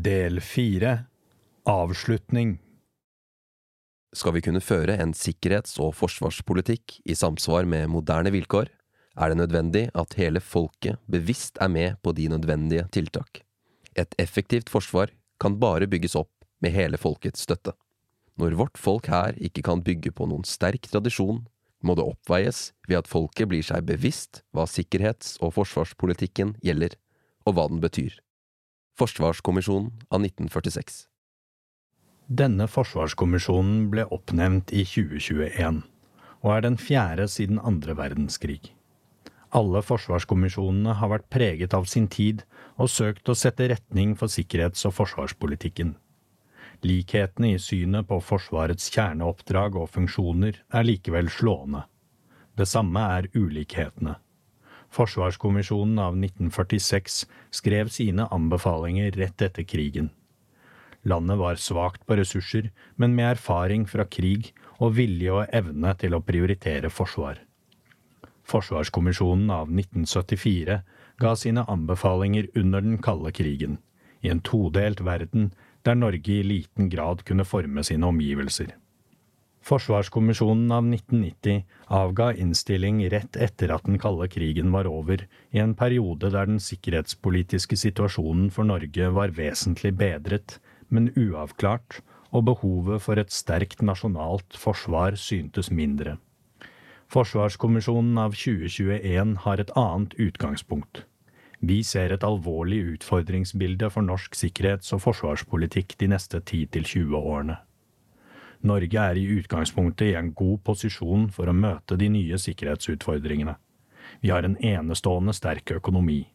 Del fire Avslutning Skal vi kunne føre en sikkerhets- og forsvarspolitikk i samsvar med moderne vilkår, er det nødvendig at hele folket bevisst er med på de nødvendige tiltak. Et effektivt forsvar kan bare bygges opp med hele folkets støtte. Når vårt folk her ikke kan bygge på noen sterk tradisjon, må det oppveies ved at folket blir seg bevisst hva sikkerhets- og forsvarspolitikken gjelder, og hva den betyr. Forsvarskommisjonen av 1946 Denne forsvarskommisjonen ble oppnevnt i 2021, og er den fjerde siden andre verdenskrig. Alle forsvarskommisjonene har vært preget av sin tid og søkt å sette retning for sikkerhets- og forsvarspolitikken. Likhetene i synet på Forsvarets kjerneoppdrag og funksjoner er likevel slående. Det samme er ulikhetene. Forsvarskommisjonen av 1946 skrev sine anbefalinger rett etter krigen. Landet var svakt på ressurser, men med erfaring fra krig og vilje og evne til å prioritere forsvar. Forsvarskommisjonen av 1974 ga sine anbefalinger under den kalde krigen, i en todelt verden der Norge i liten grad kunne forme sine omgivelser. Forsvarskommisjonen av 1990 avga innstilling rett etter at den kalde krigen var over, i en periode der den sikkerhetspolitiske situasjonen for Norge var vesentlig bedret, men uavklart, og behovet for et sterkt nasjonalt forsvar syntes mindre. Forsvarskommisjonen av 2021 har et annet utgangspunkt. Vi ser et alvorlig utfordringsbilde for norsk sikkerhets- og forsvarspolitikk de neste 10-20 årene. Norge er i utgangspunktet i en god posisjon for å møte de nye sikkerhetsutfordringene. Vi har en enestående sterk økonomi.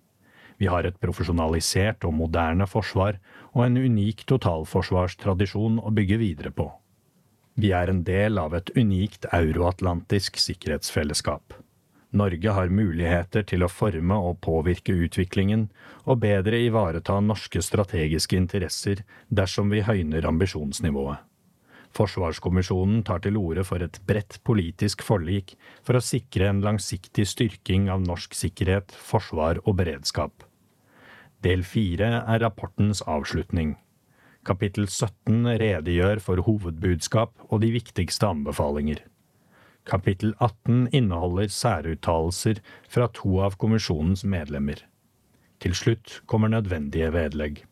Vi har et profesjonalisert og moderne forsvar og en unik totalforsvarstradisjon å bygge videre på. Vi er en del av et unikt euroatlantisk sikkerhetsfellesskap. Norge har muligheter til å forme og påvirke utviklingen, og bedre ivareta norske strategiske interesser dersom vi høyner ambisjonsnivået. Forsvarskommisjonen tar til orde for et bredt politisk forlik for å sikre en langsiktig styrking av norsk sikkerhet, forsvar og beredskap. Del fire er rapportens avslutning. Kapittel 17 redegjør for hovedbudskap og de viktigste anbefalinger. Kapittel 18 inneholder særuttalelser fra to av kommisjonens medlemmer. Til slutt kommer nødvendige vedlegg.